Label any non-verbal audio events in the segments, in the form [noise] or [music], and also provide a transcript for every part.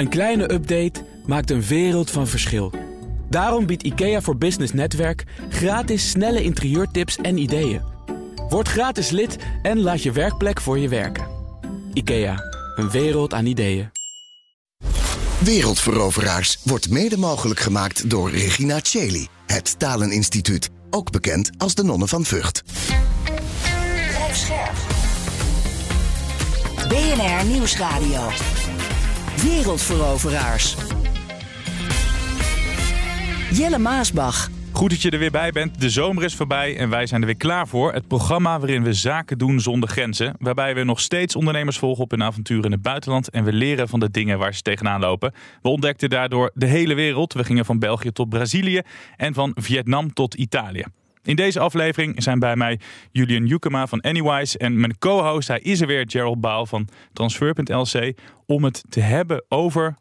Een kleine update maakt een wereld van verschil. Daarom biedt IKEA voor Business Netwerk gratis snelle interieurtips en ideeën. Word gratis lid en laat je werkplek voor je werken. IKEA, een wereld aan ideeën. Wereldveroveraars wordt mede mogelijk gemaakt door Regina Cheli, het Taleninstituut, ook bekend als de Nonnen van Vught. BNR Nieuwsradio. Wereldveroveraars. Jelle Maasbach. Goed dat je er weer bij bent. De zomer is voorbij en wij zijn er weer klaar voor. Het programma waarin we zaken doen zonder grenzen. Waarbij we nog steeds ondernemers volgen op hun avonturen in het buitenland. En we leren van de dingen waar ze tegenaan lopen. We ontdekten daardoor de hele wereld. We gingen van België tot Brazilië en van Vietnam tot Italië. In deze aflevering zijn bij mij Julian Jukema van Anywise en mijn co-host, hij is er weer, Gerald Baal van Transfer.lc, om het te hebben over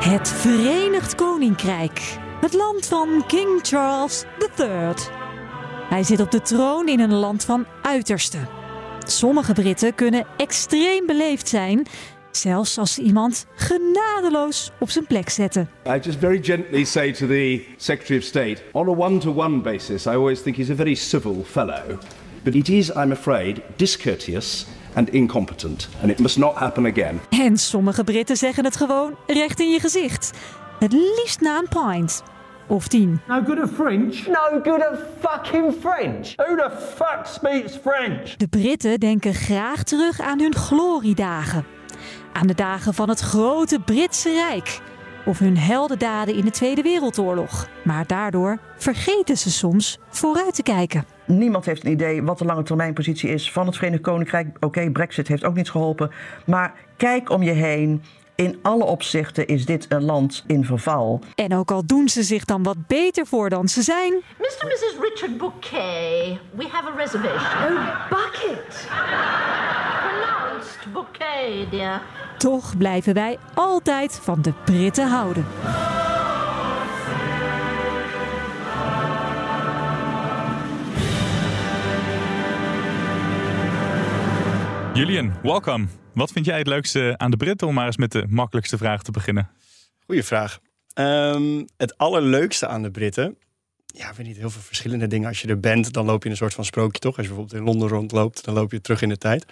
Het Verenigd Koninkrijk. Het land van King Charles III. Hij zit op de troon in een land van uiterste. Sommige Britten kunnen extreem beleefd zijn, zelfs als ze iemand genadeloos op zijn plek zetten. I just very gently say to the Secretary of State, on a one-to-one basis, I always think he's a very civil fellow. But it is, I'm afraid, discourteous and incompetent. And it must not happen again. En sommige Britten zeggen het gewoon recht in je gezicht. Het liefst na een pint. Of tien. No good at French? No good at fucking French. Who the fuck speaks French? De Britten denken graag terug aan hun gloriedagen. Aan de dagen van het grote Britse Rijk. Of hun heldendaden in de Tweede Wereldoorlog. Maar daardoor vergeten ze soms vooruit te kijken. Niemand heeft een idee wat de lange termijnpositie is van het Verenigd Koninkrijk. Oké, Brexit heeft ook niets geholpen. Maar kijk om je heen. In alle opzichten is dit een land in verval. En ook al doen ze zich dan wat beter voor dan ze zijn, Mr. and Mrs. Richard Bouquet, we have a reservation. Oh, bucket. Pronounced bouquet, dear. toch blijven wij altijd van de Britten houden. Julian. Welkom. Wat vind jij het leukste aan de Britten om maar eens met de makkelijkste vraag te beginnen? Goeie vraag. Ehm, het allerleukste aan de Britten. Ja, ik weet niet, heel veel verschillende dingen. Als je er bent, dan loop je in een soort van sprookje toch? Als je bijvoorbeeld in Londen rondloopt, dan loop je terug in de tijd.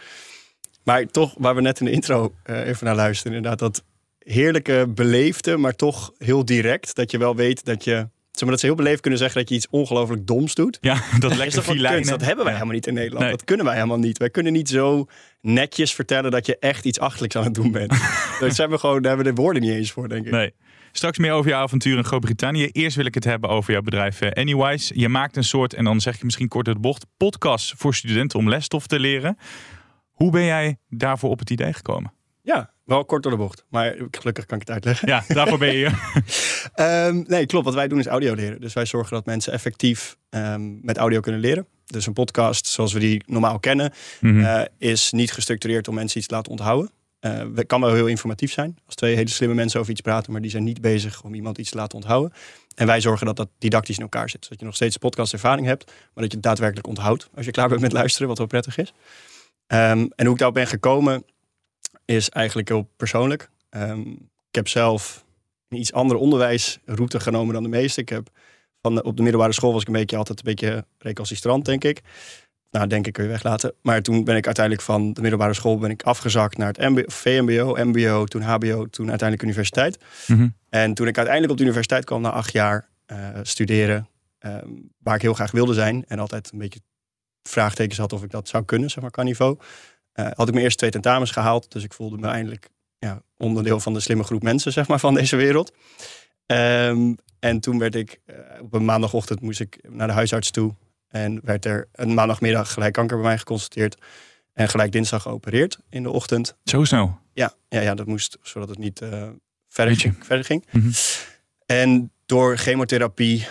Maar toch, waar we net in de intro eh, even naar luisteren, inderdaad, dat heerlijke beleefde, maar toch heel direct. Dat je wel weet dat je. Zeg maar, dat ze heel beleefd kunnen zeggen dat je iets ongelooflijk doms doet. Ja, [laughs] dat lekker kunst? Dat hebben wij Ja. helemaal niet in Nederland. Nee. Dat kunnen wij helemaal niet. Wij kunnen niet zo netjes vertellen dat je echt iets achterlijks aan het doen bent. [laughs] dat zijn we gewoon, daar hebben we de woorden niet eens voor, denk ik. Nee. Straks meer over jouw avontuur in Groot-Brittannië. Eerst wil ik het hebben over jouw bedrijf eh, Anywise. Je maakt een soort, en dan zeg je misschien kort de bocht, podcast voor studenten om lesstof te leren. Hoe ben jij daarvoor op het idee gekomen? Ja, wel kort door de bocht. Maar gelukkig kan ik het uitleggen. Ja, daarvoor ben je hier. [laughs] Ehm, nee, klopt. Wat wij doen is audio leren. Dus wij zorgen dat mensen effectief ehm, met audio kunnen leren. Dus een podcast zoals we die normaal kennen, Mhm. eh, is niet gestructureerd om mensen iets te laten onthouden. Het kan wel heel informatief zijn. Als twee hele slimme mensen over iets praten, maar die zijn niet bezig om iemand iets te laten onthouden. En wij zorgen dat dat didactisch in elkaar zit. Zodat je nog steeds podcastervaring hebt, maar dat je het daadwerkelijk onthoudt als je klaar bent met luisteren, wat wel prettig is. Ehm, en hoe ik daarop ben gekomen, is eigenlijk heel persoonlijk. Ehm, ik heb zelf een iets andere onderwijsroute genomen dan de meeste. Ik heb van de- op de middelbare school was ik een beetje altijd een beetje recalcitrant, denk ik. Nou, denk ik kun je weglaten. Maar toen ben ik uiteindelijk van de middelbare school ben ik afgezakt naar het MBO, VMBO, MBO, toen HBO, toen uiteindelijk universiteit. Mhm. En toen ik uiteindelijk op de universiteit kwam na acht jaar eh, studeren, ehm, waar ik heel graag wilde zijn en altijd een beetje vraagtekens had of ik dat zou kunnen, zeg maar, qua niveau, eh, had ik mijn eerste twee tentamens gehaald. Dus ik voelde me eindelijk ja, onderdeel van de slimme groep mensen, zeg maar, van deze wereld. Ehm, en toen werd ik, eh, op een maandagochtend moest ik naar de huisarts toe. En werd er een maandagmiddag gelijk kanker bij mij geconstateerd. En gelijk dinsdag geopereerd in de ochtend. Zo snel. Ja, ja, ja dat moest, zodat het niet eh, verder, ging, verder ging. Mhm. En door chemotherapie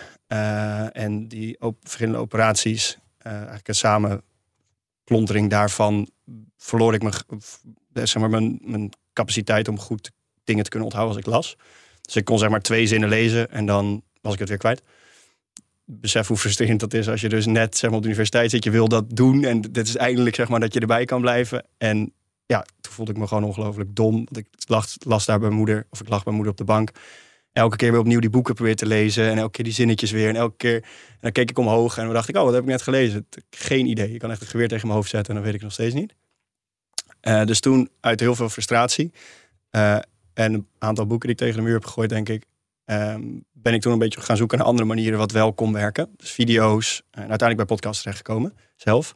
en die op, verschillende operaties, eigenlijk een samenklontering daarvan, verloor ik mijn, eh, zeg maar, mijn, mijn capaciteit om goed dingen te kunnen onthouden als ik las. Dus ik kon zeg maar twee zinnen lezen en dan was ik het weer kwijt. Besef hoe frustrerend dat is als je dus net zeg maar, op de universiteit zit. Je wil dat doen en dit is eindelijk zeg maar, dat je erbij kan blijven. En ja, toen voelde ik me gewoon ongelooflijk dom. Want ik las daar bij moeder, of ik lag bij moeder op de bank. Elke keer weer opnieuw die boeken proberen te lezen. En elke keer die zinnetjes weer. En elke keer. Dan keek ik omhoog en dan dacht ik, oh, wat heb ik net gelezen? Geen idee. Je kan echt het geweer tegen mijn hoofd zetten en dan weet ik nog steeds niet. Uh, dus toen, uit heel veel frustratie. Uh, en een aantal boeken die ik tegen de muur heb gegooid, denk ik. Um, ben ik toen een beetje gaan zoeken naar andere manieren wat wel kon werken. Dus video's. En uiteindelijk bij podcasts terechtgekomen, zelf.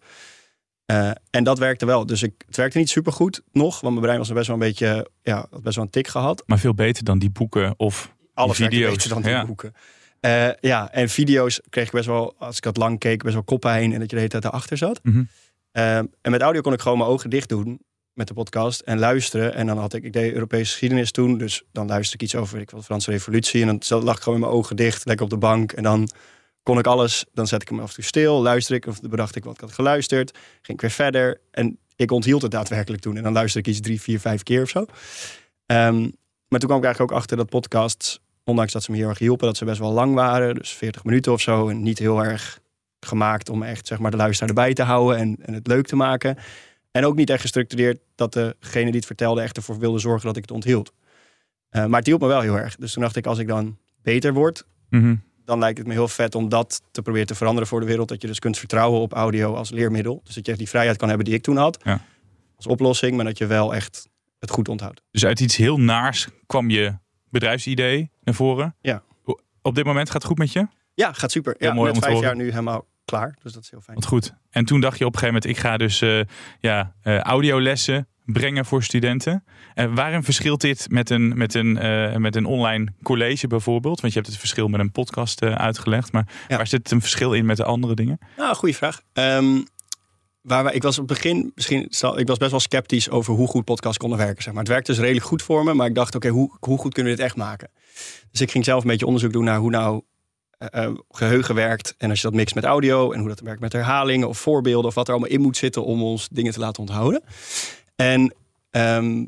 En dat werkte wel. Dus ik, het werkte niet super goed nog, want mijn brein was best wel een beetje, ja, best wel een tik gehad. Maar veel beter dan die boeken of Alles die video's. dan ja. boeken. Uh, ja, en video's kreeg ik best wel, als ik dat lang keek, best wel koppijn en dat je de hele tijd erachter zat. Mhm. Uh, en met audio kon ik gewoon mijn ogen dicht doen met de podcast en luisteren. En dan had ik, ik deed Europese geschiedenis toen, dus dan luisterde ik iets over, ik de Franse Revolutie. En dan lag ik gewoon met mijn ogen dicht, lekker op de bank. En dan kon ik alles, dan zet ik hem af en toe stil, luister ik, of bedacht ik wat ik had geluisterd. Ging ik weer verder en ik onthield het daadwerkelijk toen. En dan luisterde ik iets drie, vier, vijf keer of zo. Ehm, maar toen kwam ik eigenlijk ook achter dat podcasts, ondanks dat ze me heel erg hielpen, dat ze best wel lang waren. Dus 40 minuten of zo. En niet heel erg gemaakt om echt zeg maar, de luisteraar erbij te houden en, en het leuk te maken. En ook niet echt gestructureerd dat degene die het vertelde echt ervoor wilde zorgen dat ik het onthield. Eh, maar het hielp me wel heel erg. Dus toen dacht ik, als ik dan beter word, Mhm. dan lijkt het me heel vet om dat te proberen te veranderen voor de wereld. Dat je dus kunt vertrouwen op audio als leermiddel. Dus dat je echt die vrijheid kan hebben die ik toen had. Ja. Als oplossing, maar dat je wel echt het goed onthoudt. Dus uit iets heel naars kwam je bedrijfsidee naar voren. Ja. Op dit moment gaat het goed met je? Ja, gaat super. Heel Ja, mooi net om vijf horen. jaar nu helemaal klaar. Dus dat is heel fijn. Wat goed. En toen dacht je op een gegeven moment, ik ga dus eh, ja, eh, audiolessen brengen voor studenten. En waarin verschilt dit met een, met, een, eh, met een online college bijvoorbeeld? Want je hebt het verschil met een podcast uitgelegd. Maar Ja. waar zit een verschil in met de andere dingen? Nou, goede vraag. Ehm, waar ik was op het begin, misschien, ik was best wel sceptisch over hoe goed podcasts konden werken. Zeg maar. Het werkte dus redelijk goed voor me, maar ik dacht, oké, hoe, hoe goed kunnen we dit echt maken? Dus ik ging zelf een beetje onderzoek doen naar hoe nou eh, eh, geheugen werkt. En als je dat mixt met audio en hoe dat werkt met herhalingen of voorbeelden of wat er allemaal in moet zitten om ons dingen te laten onthouden. En ehm,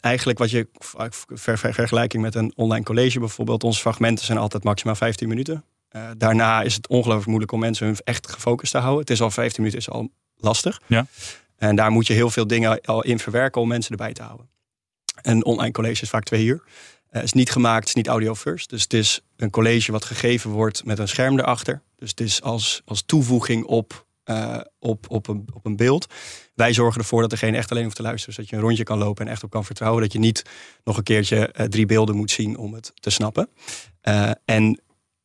eigenlijk wat je ver, ver- vergelijking met een online college bijvoorbeeld, onze fragmenten zijn altijd maximaal 15 minuten. Eh, daarna is het ongelooflijk moeilijk om mensen hun echt gefocust te houden. Het is al 15 minuten is al lastig. Ja. En daar moet je heel veel dingen al in verwerken om mensen erbij te houden. Een online college is vaak twee uur. Eh, Het is niet gemaakt, het is niet audio first. Dus het is een college wat gegeven wordt met een scherm erachter. Dus het is als, als toevoeging op, eh, op, op, een, op een beeld. Wij zorgen ervoor dat degene echt alleen hoeft te luisteren. Zodat je een rondje kan lopen en echt op kan vertrouwen. Dat je niet nog een keertje eh, drie beelden moet zien om het te snappen. Eh, en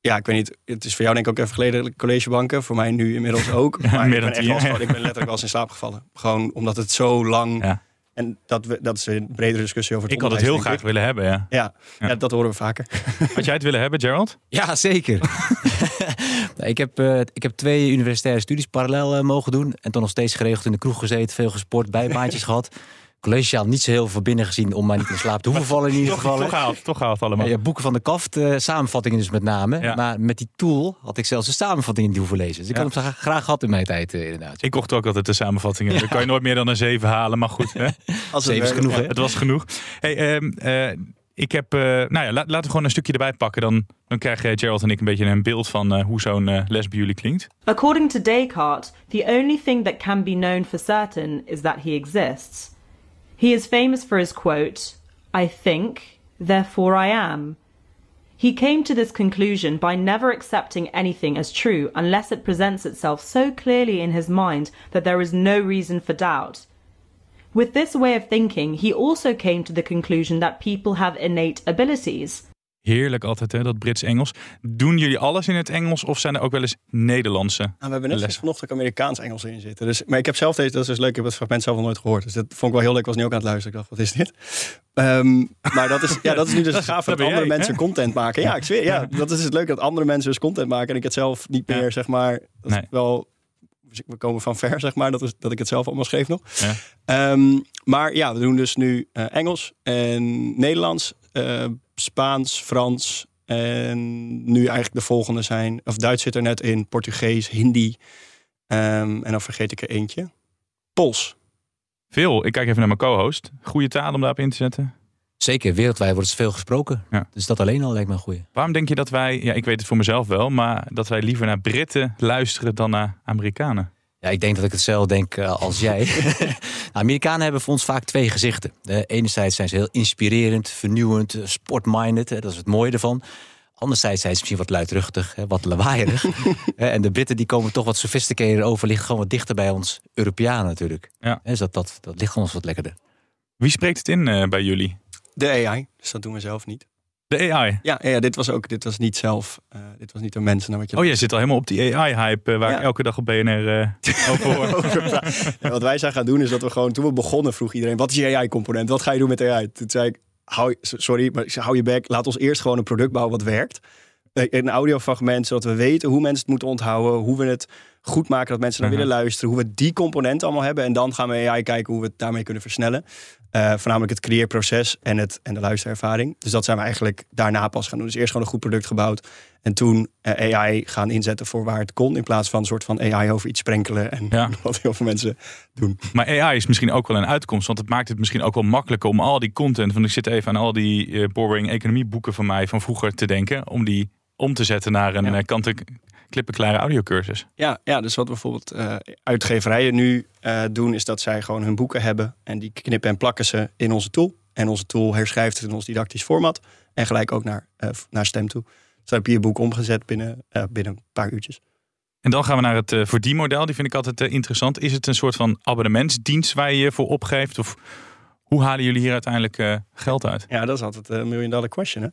ja, ik weet niet, het is voor jou denk ik ook even geleden collegebanken. Voor mij nu inmiddels ook. [laughs] Ja, maar meer ik dan ben, echt wel ik ben letterlijk wel eens in slaap gevallen. Gewoon omdat het zo lang... Ja. En dat, we, dat is een bredere discussie over het Ik had het heel graag willen hebben, ja. Ja, Ja. ja. dat horen we vaker. Had jij het willen hebben, Gerald? [laughs] Ja, zeker. [laughs] Ik, heb, eh, ik heb twee universitaire studies parallel eh, mogen doen. En toen nog steeds geregeld in de kroeg gezeten. Veel gesport, bijbaantjes gehad. Collegejaal niet zo heel veel binnen gezien om mij niet in slaap te hoeven vallen in ieder Toch, geval. toch gehaald, toch gehaald allemaal. Ja, boeken van de kaft, eh, samenvattingen dus met name. Ja. Maar met die tool had ik zelfs de samenvattingen niet hoeven lezen. Dus ik Ja. had hem graag, graag gehad in mijn tijd eh, inderdaad. Ik kocht ook altijd de samenvattingen. Dan kan je nooit meer dan een 7 halen, maar goed. Hè? [laughs] Als Zeven is genoeg, hè? Het was genoeg. Hey, ehm, eh, ik heb, eh, nou ja, la- laten we gewoon een stukje erbij pakken. Dan, dan krijgen Gerald en ik een beetje een beeld van eh, hoe zo'n eh, les bij jullie klinkt. According to Descartes, the only thing that can be known for certain is that he exists. He is famous for his quote, I think, therefore I am. He came to this conclusion by never accepting anything as true unless it presents itself so clearly in his mind that there is no reason for doubt. With this way of thinking, he also came to the conclusion that people have innate abilities. Heerlijk altijd, hè, dat Brits-Engels. Doen jullie alles in het Engels of zijn er ook wel eens Nederlandse Nou, we hebben net lessen? vanochtend Amerikaans-Engels in zitten. Dus, maar ik heb zelf deze, dat is dus leuk, ik heb het fragment zelf nog nooit gehoord. Dus dat vond ik wel heel leuk. Ik was nu ook aan het luisteren. Ik dacht, wat is dit? Ehm, maar dat is, ja, dat is nu [laughs] dus Dat- gaaf dat andere jij, mensen hè? content maken. Ja, ik zweer, ja, dat is het leuk dat andere mensen dus content maken. En ik het zelf niet meer, Ja. zeg maar, dat Nee. is wel... We komen van ver, [laughs] zeg maar, dat, is, dat ik het zelf allemaal schreef nog. Ja. Ehm, maar ja, we doen dus nu eh, Engels en Nederlands, eh, Spaans, Frans. En nu eigenlijk de volgende zijn, of Duits zit er net in, Portugees, Hindi. Ehm, en dan vergeet ik er eentje. Pools. Veel. Ik kijk even naar mijn co-host. Goede taal om daarop in te zetten. Zeker, wereldwijd wordt veel gesproken. Ja. Dus dat alleen al lijkt me een goeie. Waarom denk je dat wij, ja, ik weet het voor mezelf wel, maar dat wij liever naar Britten luisteren dan naar Amerikanen? Ja, ik denk dat ik hetzelfde denk uh, als jij. [laughs] nou, Amerikanen hebben voor ons vaak twee gezichten. Enerzijds zijn ze heel inspirerend, vernieuwend, uh, sportminded. dat is het mooie ervan. Anderzijds zijn ze misschien wat luidruchtig, wat lawaaierig. [laughs] en de Britten die komen toch wat sophisticated over, liggen gewoon wat dichter bij ons Europeanen natuurlijk. Ja. Dus dat, dat, dat ligt ons wat lekkerder. Wie spreekt het in bij jullie? De AI, dus dat doen we zelf niet. De AI? Ja, ja dit was ook, dit was niet zelf, uh, dit was niet door mensen. Wat je oh, jij zit al helemaal op die AI-hype uh, waar ja. ik elke dag op BNR uh, [laughs] over hoor. ja, wat wij zijn gaan doen is dat we gewoon, toen we begonnen vroeg iedereen, wat is je AI-component? Wat ga je doen met AI? Toen zei ik, hou, sorry, maar hou je bek, laat ons eerst gewoon een product bouwen wat werkt. Een audiofragment, zodat we weten hoe mensen het moeten onthouden, hoe we het goed maken dat mensen naar willen luisteren, hoe we die componenten allemaal hebben. En dan gaan we AI kijken hoe we het daarmee kunnen versnellen. Uh, voornamelijk het creëerproces en, het, en de luisterervaring. Dus dat zijn we eigenlijk daarna pas gaan doen. Dus eerst gewoon een goed product gebouwd. En toen uh, AI gaan inzetten voor waar het kon. In plaats van een soort van AI over iets sprenkelen. En ja. [laughs] wat heel veel mensen doen. Maar AI is misschien ook wel een uitkomst. Want het maakt het misschien ook wel makkelijker om al die content. Want ik zit even aan al die uh, boring economieboeken van mij van vroeger te denken. Om die om te zetten naar een ja. Klippenklare audiocursus. Ja, ja, dus wat bijvoorbeeld uh, uitgeverijen nu uh, doen, is dat zij gewoon hun boeken hebben en die knippen en plakken ze in onze tool. En onze tool herschrijft het in ons didactisch format en gelijk ook naar, uh, naar stem toe. Dus dan heb je je boek omgezet binnen, binnen een paar uurtjes. En dan gaan we naar het uh, verdienmodel. Die vind ik altijd interessant. Is het een soort van abonnementsdienst waar je je voor opgeeft? Of hoe halen jullie hier uiteindelijk uh, geld uit? Ja, dat is altijd een million dollar question. Hè?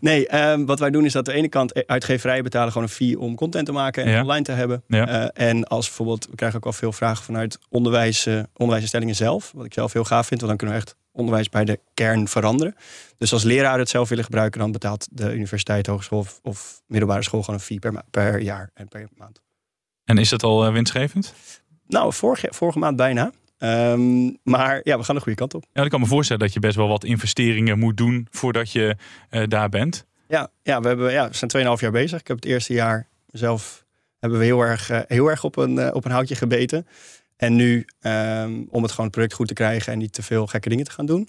Nee, um, wat wij doen is dat aan de ene kant uitgeverijen betalen gewoon een fee om content te maken en ja. online te hebben. Ja. Uh, en als bijvoorbeeld, we krijgen ook al veel vragen vanuit onderwijs, uh, onderwijsinstellingen zelf. Wat ik zelf heel gaaf vind, want dan kunnen we echt onderwijs bij de kern veranderen. Dus als leraren het zelf willen gebruiken, dan betaalt de universiteit, hogeschool of, of middelbare school gewoon een fee per, per jaar en per maand. En is dat al winstgevend? Nou, vorige, vorige maand bijna. Um, maar ja, we gaan de goede kant op. Ja, ik kan me voorstellen dat je best wel wat investeringen moet doen voordat je uh, daar bent. Ja, ja, we, hebben, ja, we zijn 2,5 jaar bezig. Ik heb het eerste jaar zelf hebben we heel erg, uh, heel erg op, een, uh, op een houtje gebeten. En nu um, om het gewoon het product goed te krijgen en niet te veel gekke dingen te gaan doen.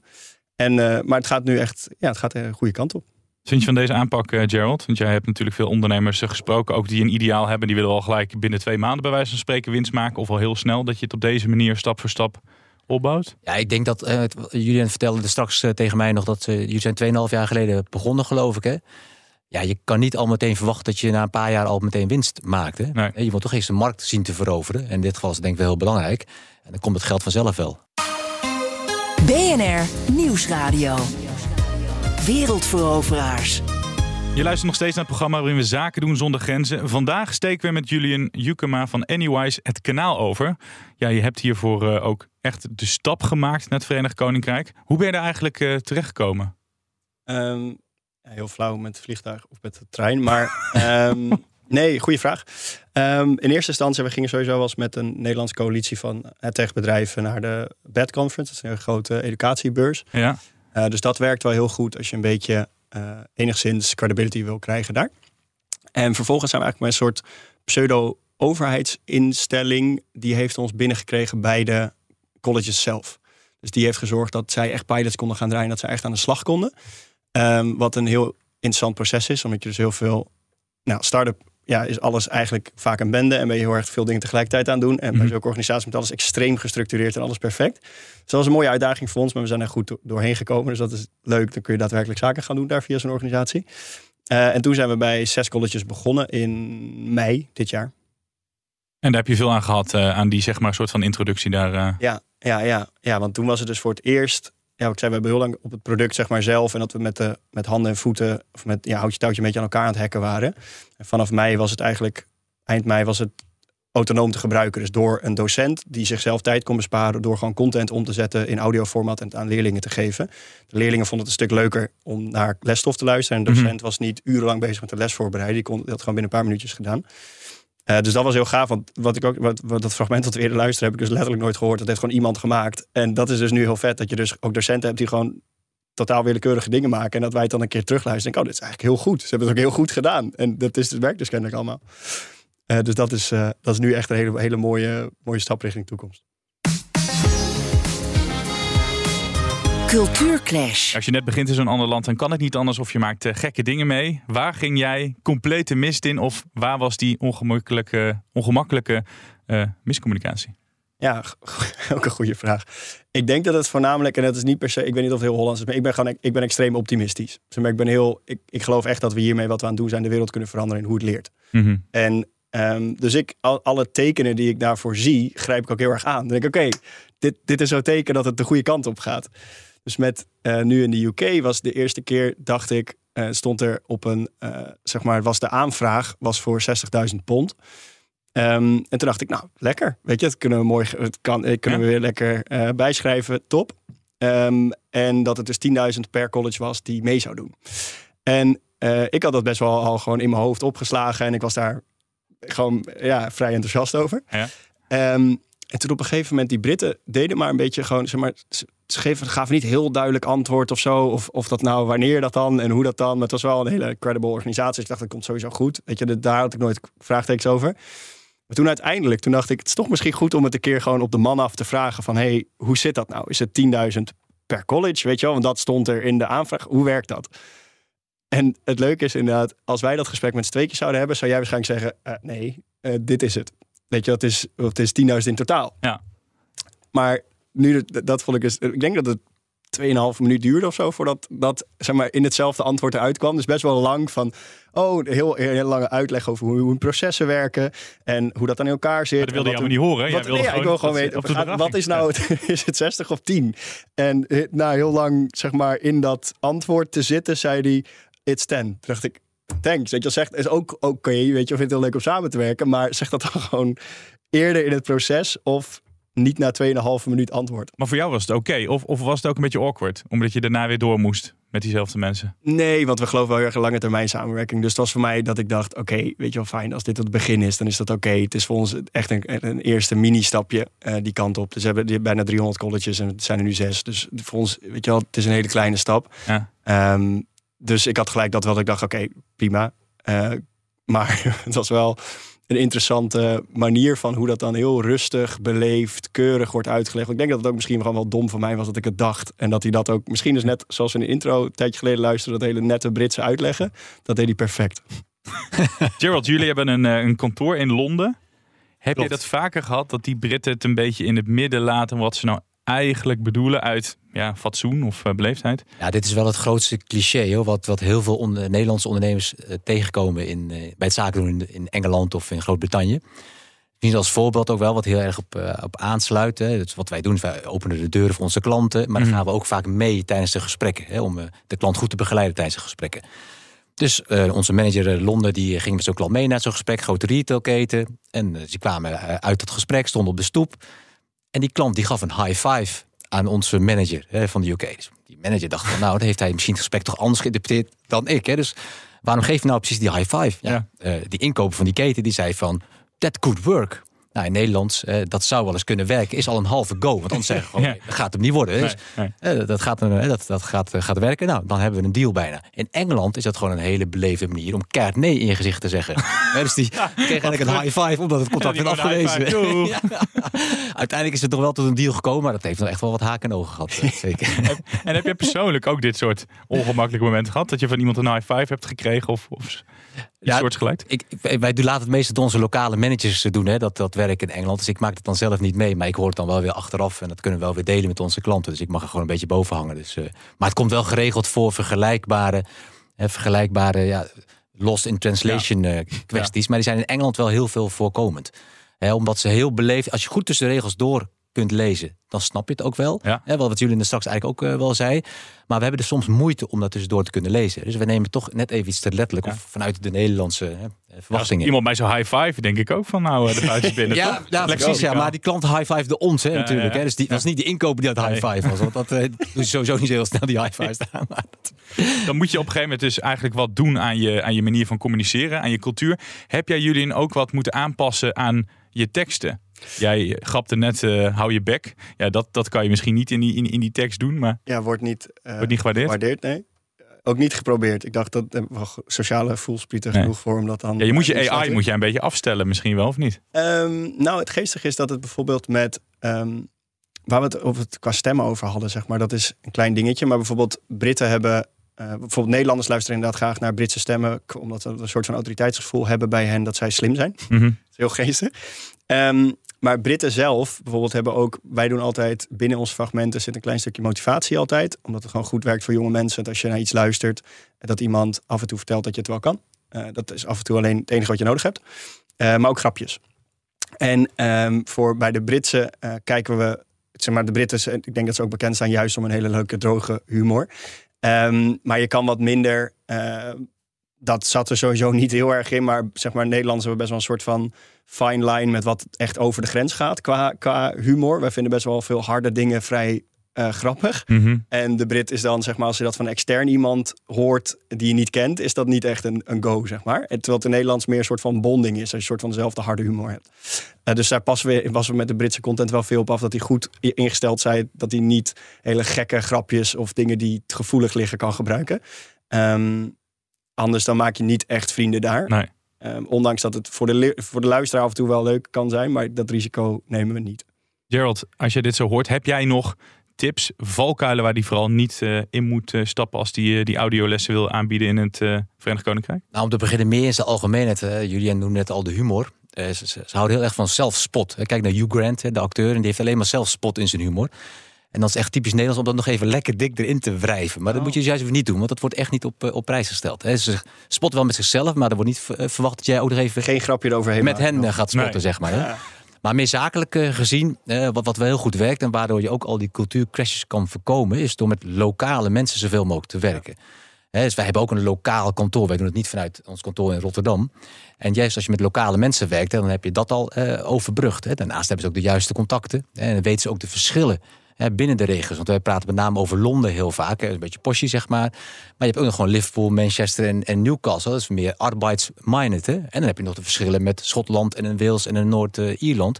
En, maar het gaat nu echt ja, het gaat een goede kant op. Vind je van deze aanpak, uh, Gerald? Want jij hebt natuurlijk veel ondernemers gesproken, ook die een ideaal hebben. Die willen al gelijk binnen twee maanden bij wijze van spreken winst maken. Of al heel snel, dat je het op deze manier stap voor stap opbouwt? Ja, ik denk dat, uh, jullie vertelden straks uh, tegen mij nog dat uh, jullie zijn 2,5 jaar geleden begonnen, geloof ik. Hè? Ja, je kan niet al meteen verwachten dat je na een paar jaar al meteen winst maakt. Hè? Nee. Je moet toch eerst de markt zien te veroveren. En in dit geval is het denk ik wel heel belangrijk. En dan komt het geld vanzelf wel. BNR Nieuwsradio. Wereldveroveraars. Je luistert nog steeds naar het programma waarin we zaken doen zonder grenzen. Vandaag steken we met Julian Jukema van Anywise het kanaal over. Ja, je hebt hiervoor uh, ook echt de stap gemaakt naar het Verenigd Koninkrijk. Hoe ben je daar eigenlijk uh, terechtgekomen? Um, ja, heel flauw met het vliegtuig of met de trein, maar um, [laughs] nee, goede vraag. Um, in eerste instantie, we gingen sowieso wel eens met een Nederlandse coalitie van techbedrijven naar de BED Conference. Dat is een grote educatiebeurs. Ja. Uh, dus dat werkt wel heel goed als je een beetje uh, enigszins credibility wil krijgen daar. En vervolgens zijn we eigenlijk met een soort pseudo-overheidsinstelling. Die heeft ons binnengekregen bij de colleges zelf. Dus die heeft gezorgd dat zij echt pilots konden gaan draaien. Dat ze echt aan de slag konden. Um, wat een heel interessant proces is. Omdat je dus heel veel... Nou, start-up ja, is alles eigenlijk vaak een bende. En ben je heel erg veel dingen tegelijkertijd aan doen. En bij Mhm. zulke organisaties moet alles extreem gestructureerd en alles perfect. Dus dat was een mooie uitdaging voor ons. Maar we zijn er goed do- doorheen gekomen. Dus dat is leuk. Dan kun je daadwerkelijk zaken gaan doen daar via zo'n organisatie. Uh, en toen zijn we bij zes colleges begonnen in mei dit jaar. En daar heb je veel aan gehad, uh, aan die zeg maar soort van introductie daar. Uh... Ja, ja, ja, ja, want toen was het dus voor het eerst. Ja, wat ik zei, we hebben heel lang op het product zeg maar zelf. En dat we met, de, met handen en voeten, of met ja, houtje touwtje een beetje aan elkaar aan het hacken waren. En vanaf mei was het eigenlijk, eind mei was het autonoom te gebruiken. Dus door een docent die zichzelf tijd kon besparen door gewoon content om te zetten in audioformat en het aan leerlingen te geven. De leerlingen vonden het een stuk leuker om naar lesstof te luisteren. En de docent was niet urenlang bezig met de les voorbereiden. Die kon dat gewoon binnen een paar minuutjes gedaan. Uh, dus dat was heel gaaf. Want wat ik ook, wat, wat dat fragment dat we eerder luisteren, heb ik dus letterlijk nooit gehoord. Dat heeft gewoon iemand gemaakt. En dat is dus nu heel vet. Dat je dus ook docenten hebt die gewoon totaal willekeurige dingen maken. En dat wij het dan een keer terugluisteren. En oh, dit is eigenlijk heel goed. Ze hebben het ook heel goed gedaan. En dat is het werkt dus kennelijk allemaal. Uh, dus dat is, uh, dat is nu echt een hele, hele mooie, mooie stap richting toekomst. Cultuurclash. Als je net begint in zo'n ander land, dan kan het niet anders of je maakt uh, gekke dingen mee. Waar ging jij complete mist in? Of waar was die ongemakkelijke, ongemakkelijke eh, miscommunicatie? Ja, [laughs] ook een goede vraag. Ik denk dat het voornamelijk, en dat is niet per se, ik weet niet of het heel Hollands is, maar ik ben gewoon, ik ben extreem optimistisch. Maar, ik ben heel, ik, ik geloof echt dat we hiermee wat we aan het doen zijn, de wereld kunnen veranderen in hoe het leert. Mhm. En ehm, dus ik, al, alle tekenen die ik daarvoor zie, grijp ik ook heel erg aan. Dan denk ik, oké, dit, dit is zo'n teken dat het de goede kant op gaat. Dus met eh, nu in de UK was de eerste keer, dacht ik, eh, stond er op een, eh, zeg maar, was de aanvraag was voor 60.000 pond. Ehm, en toen dacht ik, nou, lekker. Weet je, het kunnen we mooi, het kan, kunnen we weer lekker bijschrijven. Top. Ehm, en dat het dus 10.000 per college was die mee zou doen. En ik had dat best wel al gewoon in mijn hoofd opgeslagen. En ik was daar gewoon ja, vrij enthousiast over. Ja. Ehm, en toen op een gegeven moment, die Britten deden maar een beetje gewoon, zeg maar, ze, gaven niet heel duidelijk antwoord of zo. Of, of dat nou, wanneer dat dan en hoe dat dan. Maar het was wel een hele credible organisatie. Dus ik dacht, dat komt sowieso goed. Weet je, daar had ik nooit vraagtekens over. Maar toen uiteindelijk, toen dacht ik, het is toch misschien goed om het een keer gewoon op de man af te vragen van, hey, hoe zit dat nou? Is het 10.000 per college, weet je wel? Want dat stond er in de aanvraag. Hoe werkt dat? En het leuke is inderdaad, als wij dat gesprek met z'n tweetjes zouden hebben, zou jij waarschijnlijk zeggen, eh, nee, eh, dit is het. Weet je, het is, het is 10.000 in totaal. Ja. Maar nu, dat, dat vond ik dus, ik denk dat het 2,5 minuut duurde of zo voordat dat zeg maar, in hetzelfde antwoord eruit kwam. Dus best wel lang van, oh, heel, heel lange uitleg over hoe, hoe processen werken en hoe dat aan elkaar zit. Maar dat wilde je wat allemaal niet horen. Jij wat- wilde nee, ja, ik wil gewoon gewoon dat weten, op wat is nou, het, [laughs] is het 60 of 10? En eh, na heel lang zeg maar in dat antwoord te zitten, zei hij, it's 10. Toen dacht ik, thanks. Weet je, dat zegt, is ook oké, weet je, of vindt het heel leuk om samen te werken, maar zeg dat dan [laughs] gewoon eerder in het proces of niet na 2,5 minuut antwoord. Maar voor jou was het oké? Of, of was het ook een beetje awkward? Omdat je daarna weer door moest met diezelfde mensen? Nee, want we geloven wel heel erg in lange termijn samenwerking. Dus het was voor mij dat ik dacht, oké, weet je wel, fijn. Als dit het begin is, dan is dat oké. Het is voor ons echt een, een eerste mini-stapje eh, die kant op. Dus we hebben bijna 300 colleges en het zijn er nu zes. Dus voor ons, weet je wel, het is een hele kleine stap. Ja. Ehm, dus ik had gelijk dat wel. dat Ik dacht, oké, prima. Eh, maar [laughs] het was wel een interessante manier van hoe dat dan heel rustig, beleefd, keurig wordt uitgelegd. Ik denk dat het ook misschien gewoon wel dom van mij was dat ik het dacht. En dat hij dat ook, misschien is net zoals we in de intro een tijdje geleden luisterden, dat hele nette Britse uitleggen. Dat deed hij perfect. [laughs] Gerald, jullie hebben een, eh, een kantoor in Londen. Heb Klopt. je dat vaker gehad dat die Britten het een beetje in het midden laten wat ze nou eigenlijk bedoelen uit ja, fatsoen of eh, beleefdheid? Ja, dit is wel het grootste cliché, hoor, wat, wat heel veel onder, Nederlandse ondernemers eh, tegenkomen in, eh, bij het zaken doen in, in Engeland of in Groot-Brittannië. Misschien als voorbeeld ook wel wat heel erg op, eh, op aansluit. Hè. Dus wat wij doen, is wij openen de deuren voor onze klanten. Maar dan Mhm. gaan we ook vaak mee tijdens de gesprekken. Hè, om de klant goed te begeleiden tijdens de gesprekken. Dus onze manager Londen die ging met zo'n klant mee naar zo'n gesprek. Grote retailketen. En ze kwamen uit het gesprek, stonden op de stoep. En die klant die gaf een high five aan onze manager hè, van de UK. Dus die manager dacht van, nou, dan heeft hij misschien het gesprek toch anders geïnterpreteerd dan ik. Hè. Dus waarom geef je nou precies die high five? Ja, eh, die inkoper van die keten die zei van, that could work. Nou, in Nederlands, eh, dat zou wel eens kunnen werken, is al een halve go. Want anders zeggen we gewoon, [laughs] Ja. nee, dat gaat hem niet worden. Dus, Nee, nee. eh, dat gaat, een- eh, dat, dat gaat, gaat werken. Nou, dan hebben we een deal bijna. In Engeland is dat gewoon een hele beleefde manier om keihard nee in je gezicht te zeggen. [laughs] Hè, dus die [laughs] kreeg eigenlijk een high five omdat het contract Ja, werd afgewezen. Ja. Uiteindelijk is het toch wel tot een deal gekomen, maar dat heeft nog echt wel wat haken en ogen gehad. eh, Zeker. En heb je persoonlijk ook dit soort ongemakkelijke momenten gehad? Dat je van iemand een high five hebt gekregen of, of Ja, soortgelijks? Ik, wij laten het meestal door onze lokale managers doen, hè, dat, dat werk in Engeland. Dus ik maak het dan zelf niet mee, maar ik hoor het dan wel weer achteraf. En dat kunnen we wel weer delen met onze klanten. Dus ik mag er gewoon een beetje boven hangen. Dus, eh, maar het komt wel geregeld voor vergelijkbare, hè, vergelijkbare ja, lost in translation eh, kwesties. Maar die zijn in Engeland wel heel veel voorkomend. Hè, omdat ze heel beleefd, als je goed tussen de regels door kunt lezen, dan snap je het ook wel. Ja. Hè, wel wat jullie straks eigenlijk ook eh, wel zei. Maar we hebben er soms moeite om dat tussendoor te kunnen lezen. Dus we nemen toch net even iets te letterlijk. Of vanuit de Nederlandse hè, Als verwachtingen. iemand bij zo'n high five, denk ik ook van nou, eh, de [laughs] buiten binnen. Ja, precies. Ja, maar die klant high five de ons, hè, natuurlijk. Hè, dus die was niet die inkoper die dat high five was. Want dat eh, [laughs] je sowieso niet zo heel snel die high five staan. Dan moet je op een gegeven moment dus eigenlijk wat doen aan je, aan je manier van communiceren, aan je cultuur. Heb jij jullie ook wat moeten aanpassen aan je teksten? Jij grapte net, eh, hou je bek. Ja, dat, dat kan je misschien niet in die, in, in die tekst doen, maar Ja, wordt niet, eh, wordt niet gewaardeerd. nee. Ook niet geprobeerd. Ik dacht dat sociale voelsprieten Nee. genoeg voor om dat dan. Ja, je moet je eh, AI moet je een beetje afstellen, misschien wel of niet? Ehm, nou, het geestige is dat het bijvoorbeeld met. ehm, waar we het over het qua stemmen over hadden, zeg maar, dat is een klein dingetje. Maar bijvoorbeeld Britten hebben. eh, bijvoorbeeld Nederlanders luisteren inderdaad graag naar Britse stemmen. Omdat we een soort van autoriteitsgevoel hebben bij hen dat zij slim zijn. Mhm. Dat is heel geestig. Ehm, maar Britten zelf bijvoorbeeld hebben ook... Wij doen altijd binnen onze fragmenten zit een klein stukje motivatie altijd. Omdat het gewoon goed werkt voor jonge mensen. Dat als je naar iets luistert, dat iemand af en toe vertelt dat je het wel kan. Uh, dat is af en toe alleen het enige wat je nodig hebt. Uh, maar ook grapjes. En um, voor bij de Britse uh, kijken we... Zeg maar, de Britten, ik denk dat ze ook bekend zijn juist om een hele leuke, droge humor. Um, maar je kan wat minder dat zat er sowieso niet heel erg in. Maar zeg maar, Nederlanders hebben best wel een soort van fine line met wat echt over de grens gaat qua, qua humor. Wij vinden best wel veel harde dingen vrij uh, grappig. Mm -hmm. En de Brit is dan, zeg maar, als je dat van extern iemand hoort die je niet kent, is dat niet echt een, een go, zeg maar. En terwijl het in Nederlands meer een soort van bonding is, als je een soort van dezelfde harde humor hebt. Uh, dus daar passen we, was we met de Britse content wel veel op af, dat hij goed ingesteld zei, dat hij niet hele gekke grapjes of dingen die gevoelig liggen kan gebruiken. Um, Anders dan maak je niet echt vrienden daar. Nee. Um, ondanks dat het voor de, voor de luisteraar af en toe wel leuk kan zijn. Maar dat risico nemen we niet. Gerald, als je dit zo hoort, heb jij nog tips, valkuilen waar die vooral niet uh, in moet uh, stappen als die, uh, die audiolessen wil aanbieden in het Verenigd Koninkrijk? Nou, om te beginnen meer in zijn algemeenheid. Julian noemde net al de humor. Ze, ze, ze, houden heel erg van zelfspot. Kijk naar Hugh Grant, de acteur, en die heeft alleen maar zelfspot in zijn humor. En dat is echt typisch Nederlands om dat nog even lekker dik erin te wrijven. Maar dat Oh. moet je dus juist even niet doen, want dat wordt echt niet op, op prijs gesteld. Hè. Ze spot wel met zichzelf, maar er wordt niet verwacht dat jij ook nog even... Geen grapje eroverheen Met hen maken. gaat spotten, Nee. zeg maar. Hè. Ja. Maar meer zakelijk eh, gezien, eh, wat, wat wel heel goed werkt... en waardoor je ook al die cultuurcrashes kan voorkomen... is door met lokale mensen zoveel mogelijk te werken. Hè, dus wij hebben ook een lokaal kantoor. Wij doen het niet vanuit ons kantoor in Rotterdam. En juist als je met lokale mensen werkt, dan heb je dat al eh, overbrugd. Hè. Daarnaast hebben ze ook de juiste contacten. Hè, en dan weten ze ook de verschillen binnen de regio's. Want wij praten met name over Londen heel vaak. Een beetje poshy, zeg maar. Maar je hebt ook nog gewoon Liverpool, Manchester en, en Newcastle. Dat is meer arbeidsminded. Hè. En dan heb je nog de verschillen met Schotland en Wales en Noord-Ierland.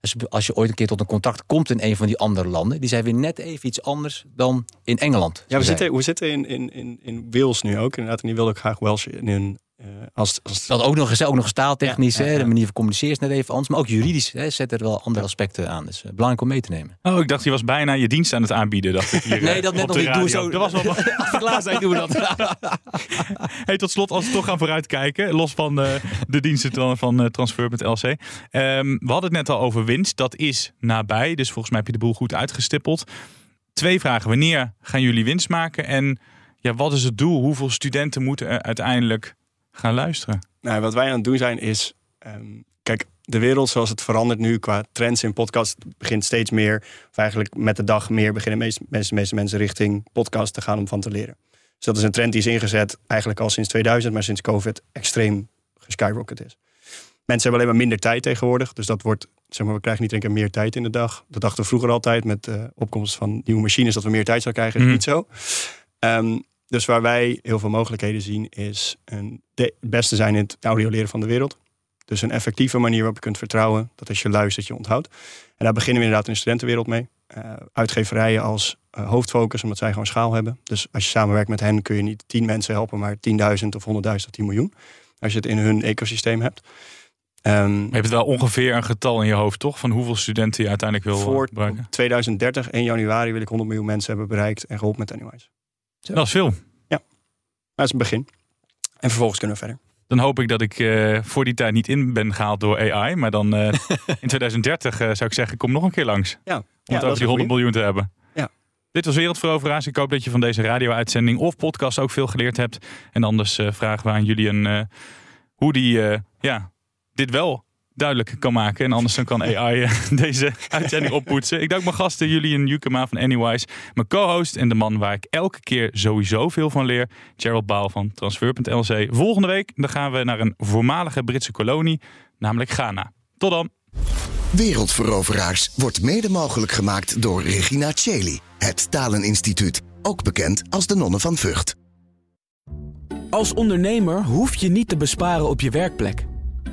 Dus als je ooit een keer tot een contact komt in een van die andere landen, die zijn weer net even iets anders dan in Engeland. Ja, we zitten, we zitten in, in, in, in Wales nu ook. Inderdaad, en die wilde ook graag Welsh in hun... eh, als, als... Dat ook nog eens, ook nog eens taaltechnisch, Ja, ja, hè, ja. de manier van communiceren is net even anders. Maar ook juridisch hè, zet er wel andere aspecten aan. Dus eh, belangrijk om mee te nemen. Oh, ik dacht je was bijna je dienst aan het aanbieden. Dacht ik hier, Nee, eh, dat net nog niet. Doe zo. Dat was wel... [laughs] Als we klaar zijn, doen we dat. [laughs] Hey, tot slot, als we toch gaan vooruitkijken, los van eh, de diensten dan van eh, Transfer.lc. Ehm we hadden het net al over winst. Dat is nabij, dus volgens mij heb je de boel goed uitgestippeld. Twee vragen. Wanneer gaan jullie winst maken? En ja, wat is het doel? Hoeveel studenten moeten er uiteindelijk gaan luisteren? Nou, wat wij aan het doen zijn is... ehm, kijk, de wereld zoals het verandert nu qua trends in podcast... begint steeds meer, of eigenlijk met de dag meer... beginnen de meeste, meeste, mensen richting podcast te gaan om van te leren. Dus dat is een trend die is ingezet eigenlijk al sinds 2000... maar sinds COVID extreem geskyrocket is. Mensen hebben alleen maar minder tijd tegenwoordig. Dus dat wordt, zeg maar, we krijgen niet één keer meer tijd in de dag. Dat dachten we vroeger altijd met de opkomst van nieuwe machines... dat we meer tijd zouden krijgen, is Mhm. niet zo. Ehm, dus waar wij heel veel mogelijkheden zien, is een, de het beste zijn in het audio leren van de wereld. Dus een effectieve manier waarop je kunt vertrouwen dat als je luistert, je onthoudt. En daar beginnen we inderdaad in de studentenwereld mee. Uh, uitgeverijen als uh, hoofdfocus, omdat zij gewoon schaal hebben. Dus als je samenwerkt met hen, kun je niet 10 mensen helpen, maar 10.000 of 100.000 of 10 miljoen. Als je het in hun ecosysteem hebt. Um, Je hebt wel ongeveer een getal in je hoofd, toch? Van hoeveel studenten je uiteindelijk wil voor gebruiken. 2030, 1 januari, wil ik 100 miljoen mensen hebben bereikt en geholpen met Anyways. Dat is veel. Ja, dat is een begin. En vervolgens kunnen we verder. Dan hoop ik dat ik uh, voor die tijd niet in ben gehaald door AI. Maar dan uh, [laughs] in 2030 uh, zou ik zeggen, kom nog een keer langs. Ja, om ja, het over die 100 miljoen te hebben. Ja. Dit was Wereldveroveraars. Ik hoop dat je van deze radio-uitzending of podcast ook veel geleerd hebt. En anders vragen we aan jullie een, hoe die ja, dit wel duidelijk kan maken. En anders dan kan AI [laughs] deze uitzending oppoetsen. Ik dank mijn gasten Julian Jukema van Anywise. Mijn co-host en de man waar ik elke keer sowieso veel van leer. Gerald Baal van Transfer.lc. Volgende week dan gaan we naar een voormalige Britse kolonie. Namelijk Ghana. Tot dan. Wereldveroveraars wordt mede mogelijk gemaakt door Regina Cheli. Het Taleninstituut. Ook bekend als de Nonnen van Vught. Als ondernemer hoef je niet te besparen op je werkplek.